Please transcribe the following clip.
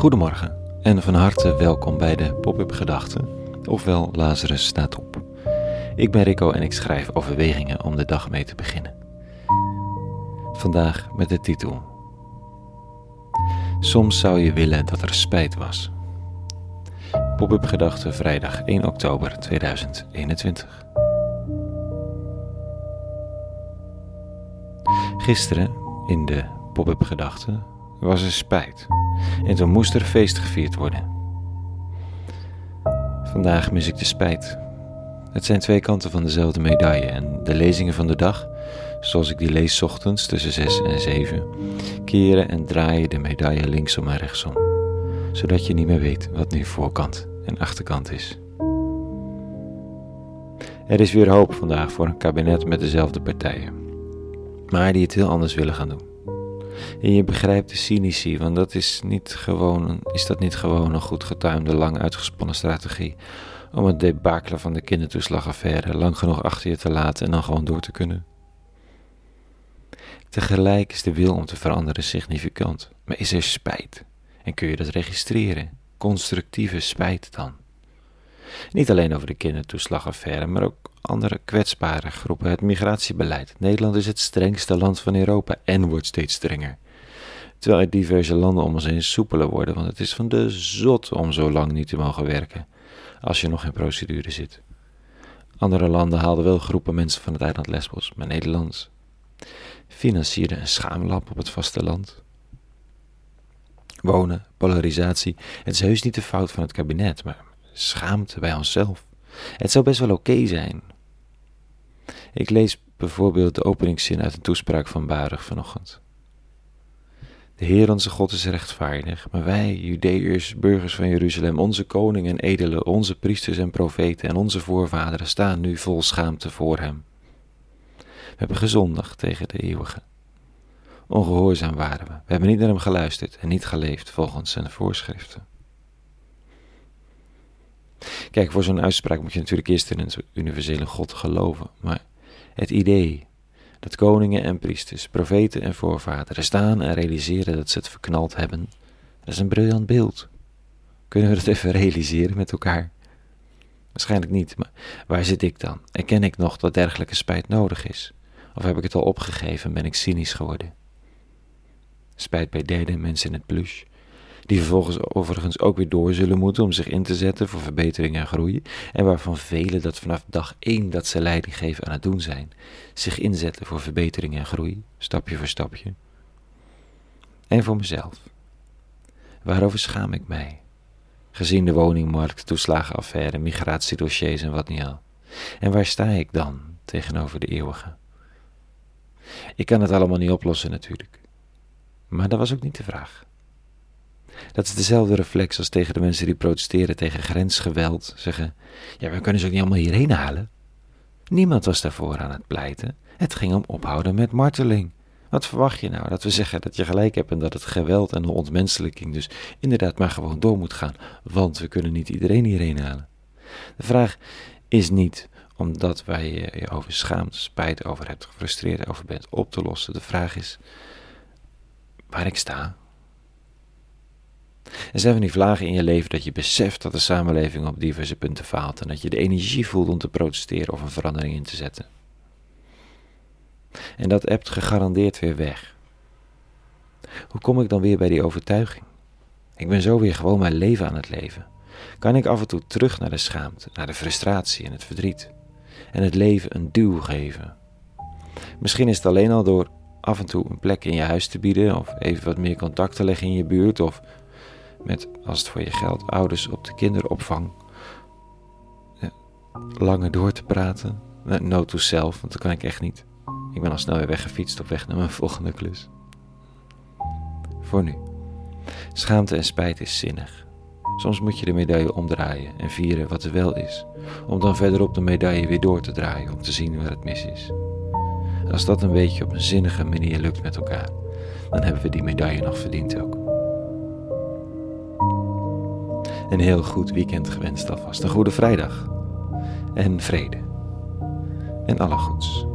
Goedemorgen en van harte welkom bij de Pop-up Gedachten, ofwel Lazarus staat op. Ik ben Rico en ik schrijf overwegingen om de dag mee te beginnen. Vandaag met de titel Soms zou je willen dat er spijt was. Pop-up Gedachten vrijdag 1 oktober 2021. Gisteren in de Pop-up Gedachten was er spijt en toen moest er feest gevierd worden. Vandaag mis ik de spijt. Het zijn twee kanten van dezelfde medaille en de lezingen van de dag, zoals ik die lees ochtends tussen 6 en 7, keren en draaien de medaille linksom en rechtsom, zodat je niet meer weet wat nu voorkant en achterkant is. Er is weer hoop vandaag voor een kabinet met dezelfde partijen, maar die het heel anders willen gaan doen. En je begrijpt de cynici, want dat is, niet gewoon, is dat niet gewoon een goed getuimde, lang uitgespannen strategie om het debakelen van de kindertoeslagaffaire lang genoeg achter je te laten en dan gewoon door te kunnen? Tegelijk is de wil om te veranderen significant, maar is er spijt? En kun je dat registreren? Constructieve spijt dan? Niet alleen over de kindertoeslagaffaire, maar ook andere kwetsbare groepen. Het migratiebeleid. Nederland is het strengste land van Europa en wordt steeds strenger. Terwijl er diverse landen om ons heen soepeler worden, want het is van de zot om zo lang niet te mogen werken als je nog in procedure zit. Andere landen haalden wel groepen mensen van het eiland Lesbos, maar Nederland financierde een schaamlab op het vasteland. Wonen, polarisatie, het is heus niet de fout van het kabinet, maar schaamte bij onszelf. Het zou best wel oké zijn. Ik lees bijvoorbeeld de openingszin uit een toespraak van Baruch vanochtend. De Heer onze God is rechtvaardig, maar wij, Judeërs, burgers van Jeruzalem, onze koning en edelen, onze priesters en profeten en onze voorvaderen staan nu vol schaamte voor hem. We hebben gezondigd tegen de eeuwige. Ongehoorzaam waren we. We hebben niet naar hem geluisterd en niet geleefd volgens zijn voorschriften. Kijk, voor zo'n uitspraak moet je natuurlijk eerst in een universele God geloven. Maar het idee dat koningen en priesters, profeten en voorvaderen staan en realiseren dat ze het verknald hebben, dat is een briljant beeld. Kunnen we dat even realiseren met elkaar? Waarschijnlijk niet, maar waar zit ik dan? Erken ik nog dat dergelijke spijt nodig is? Of heb ik het al opgegeven en ben ik cynisch geworden? Spijt bij derde mensen in het plush die vervolgens overigens ook weer door zullen moeten om zich in te zetten voor verbetering en groei, en waarvan velen dat vanaf dag één dat ze leiding geven aan het doen zijn, zich inzetten voor verbetering en groei, stapje voor stapje. En voor mezelf. Waarover schaam ik mij? Gezien de woningmarkt, toeslagenaffaire, migratiedossiers en wat niet al. En waar sta ik dan tegenover de eeuwige? Ik kan het allemaal niet oplossen natuurlijk. Maar dat was ook niet de vraag. Dat is dezelfde reflex als tegen de mensen die protesteren tegen grensgeweld. Zeggen: Ja, we kunnen ze ook niet allemaal hierheen halen. Niemand was daarvoor aan het pleiten. Het ging om ophouden met marteling. Wat verwacht je nou? Dat we zeggen dat je gelijk hebt en dat het geweld en de ontmenselijking dus inderdaad maar gewoon door moet gaan, want we kunnen niet iedereen hierheen halen. De vraag is niet omdat wij je over schaamt, spijt over hebt, gefrustreerd over bent, op te lossen. De vraag is waar ik sta, er zijn van die vlagen in je leven dat je beseft dat de samenleving op diverse punten faalt en dat je de energie voelt om te protesteren of een verandering in te zetten. En dat hebt gegarandeerd weer weg. Hoe kom ik dan weer bij die overtuiging? Ik ben zo weer gewoon mijn leven aan het leven. Kan ik af en toe terug naar de schaamte, naar de frustratie en het verdriet en het leven een duw geven? Misschien is het alleen al door af en toe een plek in je huis te bieden of even wat meer contact te leggen in je buurt of met, als het voor je geldt, ouders op de kinderopvang. langer door te praten. No to self, want dat kan ik echt niet. Ik ben al snel weer weggefietst op weg naar mijn volgende klus. Voor nu. Schaamte en spijt is zinnig. Soms moet je de medaille omdraaien en vieren wat er wel is, om dan verderop de medaille weer door te draaien om te zien waar het mis is. als dat een beetje op een zinnige manier lukt met elkaar, dan hebben we die medaille nog verdiend ook. Een heel goed weekend gewenst alvast. Een goede vrijdag. En vrede. En alle goeds.